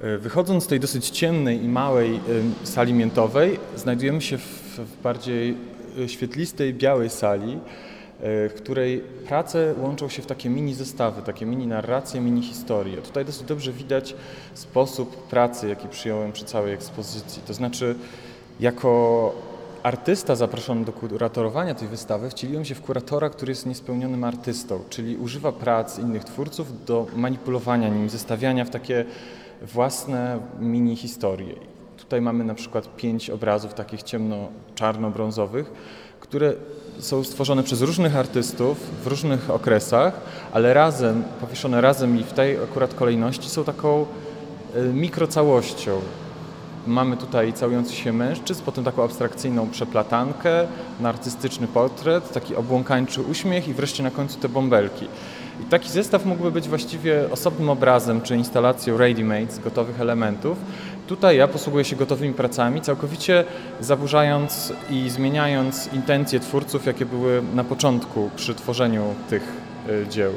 E, Wychodząc z tej dosyć ciemnej i małej sali miętowej, znajdujemy się w, bardziej e, świetlistej, białej sali, e, w której prace łączą się w takie mini zestawy, takie mini narracje, mini historie. Tutaj dosyć dobrze widać sposób pracy, jaki przyjąłem przy całej ekspozycji. To znaczy, jako artysta zaproszony do kuratorowania tej wystawy, wcieliłem się w kuratora, który jest niespełnionym artystą, czyli używa prac innych twórców do manipulowania nimi, zestawiania w takie własne mini historie. Tutaj mamy na przykład pięć obrazów takich ciemno-czarno-brązowych, które są stworzone przez różnych artystów w różnych okresach, ale razem, powieszone razem i w tej akurat kolejności są taką y, mikrocałością. Mamy tutaj całujący się mężczyzn, potem taką abstrakcyjną przeplatankę, artystyczny portret, taki obłąkańczy uśmiech i wreszcie na końcu te bąbelki. I taki zestaw mógłby być właściwie osobnym obrazem czy instalacją ready-made z gotowych elementów. Tutaj ja posługuję się gotowymi pracami, całkowicie zaburzając i zmieniając intencje twórców, jakie były na początku przy tworzeniu tych y, dzieł.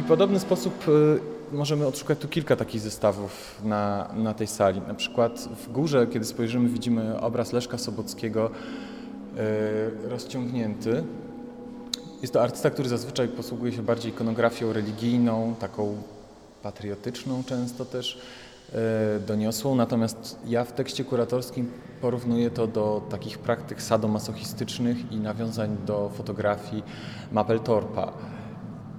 I podobny sposób y, możemy odszukać tu kilka takich zestawów na, na tej sali. Na przykład w górze, kiedy spojrzymy, widzimy obraz Leszka Sobockiego y, rozciągnięty. Jest to artysta, który zazwyczaj posługuje się bardziej ikonografią religijną, taką patriotyczną często też, e, doniosłą. Natomiast ja w tekście kuratorskim porównuję to do takich praktyk sadomasochistycznych i nawiązań do fotografii Mapplethorpa.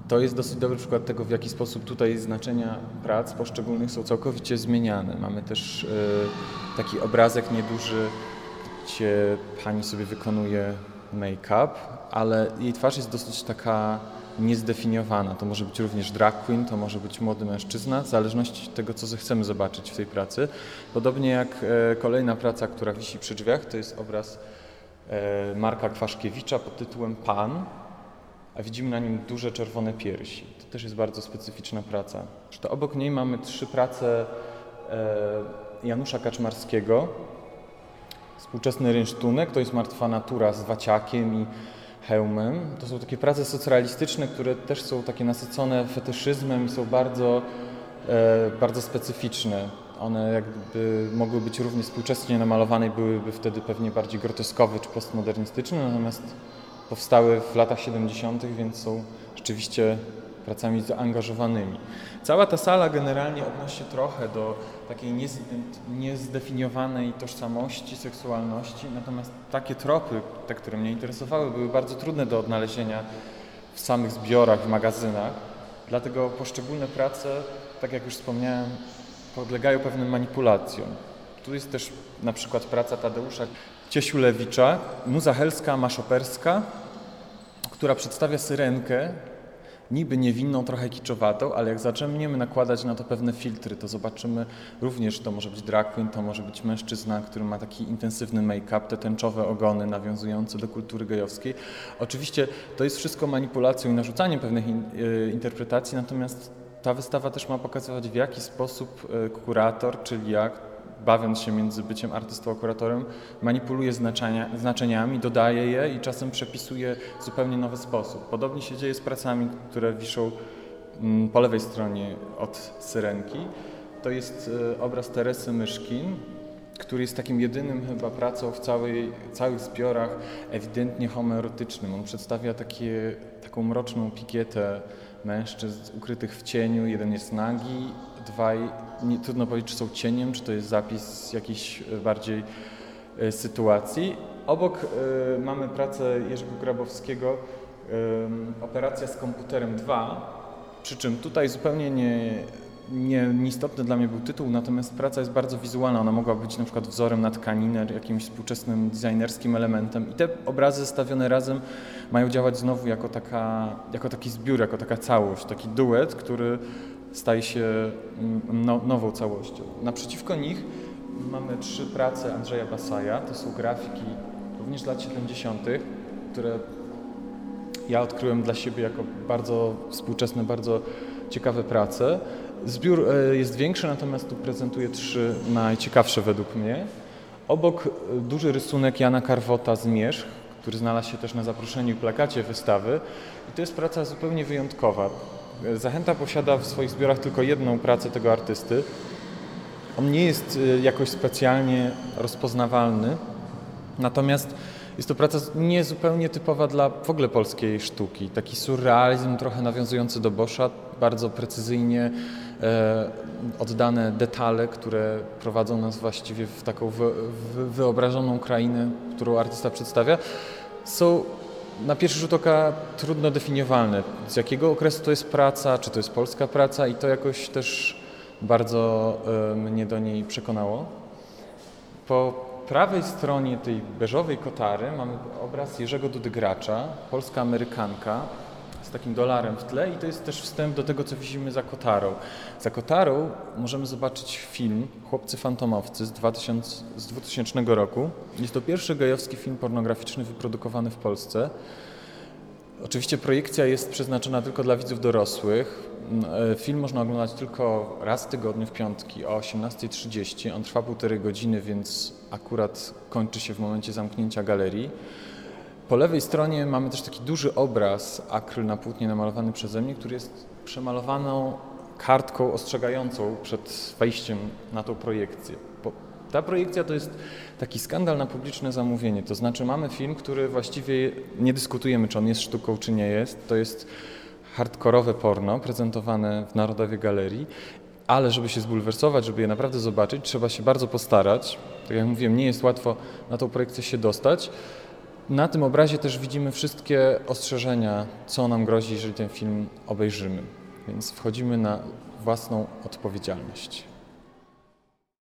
To jest dosyć dobry przykład tego, w jaki sposób tutaj znaczenia prac poszczególnych są całkowicie zmieniane. Mamy też e, taki obrazek nieduży, gdzie pani sobie wykonuje make-up, ale jej twarz jest dosyć taka niezdefiniowana. To może być również drag queen, to może być młody mężczyzna, w zależności od tego, co zechcemy zobaczyć w tej pracy. Podobnie jak e, kolejna praca, która wisi przy drzwiach, to jest obraz e, Marka Kwaszkiewicza pod tytułem Pan, a widzimy na nim duże czerwone piersi. To też jest bardzo specyficzna praca. Zresztą obok niej mamy trzy prace e, Janusza Kaczmarskiego, Współczesny rynsztunek to jest martwa natura z waciakiem i hełmem. To są takie prace socrealistyczne, które też są takie nasycone fetyszyzmem i są bardzo, e, bardzo specyficzne. One jakby mogły być równie współczesnie namalowane i byłyby wtedy pewnie bardziej groteskowe czy postmodernistyczne, natomiast powstały w latach 70., więc są rzeczywiście pracami zaangażowanymi. Cała ta sala generalnie odnosi się trochę do takiej niezdefiniowanej tożsamości, seksualności, natomiast takie tropy, te, które mnie interesowały, były bardzo trudne do odnalezienia w samych zbiorach, w magazynach. Dlatego poszczególne prace, tak jak już wspomniałem, podlegają pewnym manipulacjom. Tu jest też na przykład praca Tadeusza Ciesiulewicza, Muza Helska Maszoperska, która przedstawia syrenkę, niby niewinną, trochę kiczowatą, ale jak zaczniemy nakładać na to pewne filtry, to zobaczymy również, to może być drag queen, to może być mężczyzna, który ma taki intensywny make-up, te tęczowe ogony nawiązujące do kultury gejowskiej. Oczywiście to jest wszystko manipulacją i narzucaniem pewnych in, y, interpretacji, natomiast ta wystawa też ma pokazywać, w jaki sposób y, kurator, czyli jak bawiąc się między byciem artystą a kuratorem, manipuluje znaczenia, znaczeniami, dodaje je i czasem przepisuje w zupełnie nowy sposób. Podobnie się dzieje z pracami, które wiszą mm, po lewej stronie od syrenki. To jest e, obraz Teresy Myszkin, który jest takim jedynym chyba pracą w całej, całych zbiorach ewidentnie homoerotycznym. On przedstawia takie, taką mroczną pikietę mężczyzn ukrytych w cieniu. Jeden jest nagi, dwaj, nie, trudno powiedzieć, czy są cieniem, czy to jest zapis jakiejś e, bardziej e, sytuacji. Obok e, mamy pracę Jerzego Grabowskiego, Operacja z komputerem 2, przy czym tutaj zupełnie nie, nie, nieistotny dla mnie był tytuł, natomiast praca jest bardzo wizualna. Ona mogła być na przykład wzorem na tkaninę, jakimś współczesnym designerskim elementem. I te obrazy zestawione razem mają działać znowu jako, taka, jako taki zbiór, jako taka całość, taki duet, który staje się mm, no, nową całością. Naprzeciwko nich mamy trzy prace Andrzeja Basaja. To są grafiki również z lat 70., które ja odkryłem dla siebie jako bardzo współczesne, bardzo ciekawe prace. Zbiór e, jest większy, natomiast tu prezentuję trzy najciekawsze według mnie. Obok e, duży rysunek Jana Karwota z Mierzch, który znalazł się też na zaproszeniu i plakacie wystawy. I to jest praca zupełnie wyjątkowa. Zachęta posiada w swoich zbiorach tylko jedną pracę tego artysty. On nie jest y, jakoś specjalnie rozpoznawalny, natomiast jest to praca nie zupełnie typowa dla w ogóle polskiej sztuki. Taki surrealizm trochę nawiązujący do Boscha, bardzo precyzyjnie e, oddane detale, które prowadzą nas właściwie w taką wy, wyobrażoną krainę, którą artysta przedstawia, są na pierwszy rzut oka trudno definiowalne. Z jakiego okresu to jest praca, czy to jest polska praca i to jakoś też bardzo e, mnie do niej przekonało. Po prawej stronie tej beżowej kotary mamy obraz Jerzego Dudygracza, polska Amerykanka z takim dolarem w tle i to jest też wstęp do tego, co widzimy za kotarą. Za kotarą możemy zobaczyć film Chłopcy Fantomowcy z, 2000, z 2000 roku. Jest to pierwszy gejowski film pornograficzny wyprodukowany w Polsce. Oczywiście projekcja jest przeznaczona tylko dla widzów dorosłych. E, Film można oglądać tylko raz w tygodniu w piątki o 18.30. On trwa półtorej godziny, więc akurat kończy się w momencie zamknięcia galerii. Po lewej stronie mamy też taki duży obraz, akryl na płótnie namalowany przeze mnie, który jest przemalowaną kartką ostrzegającą przed wejściem na tą projekcję. Bo ta projekcja to jest taki skandal na publiczne zamówienie. To znaczy mamy film, który właściwie nie dyskutujemy, czy on jest sztuką, czy nie jest. To jest hardkorowe porno prezentowane w Narodowej Galerii, ale żeby się zbulwersować, żeby je naprawdę zobaczyć, trzeba się bardzo postarać. Tak jak mówiłem, nie jest łatwo na tą projekcję się dostać. Na tym obrazie też widzimy wszystkie ostrzeżenia, co nam grozi, jeżeli ten film obejrzymy. Więc wchodzimy na własną odpowiedzialność.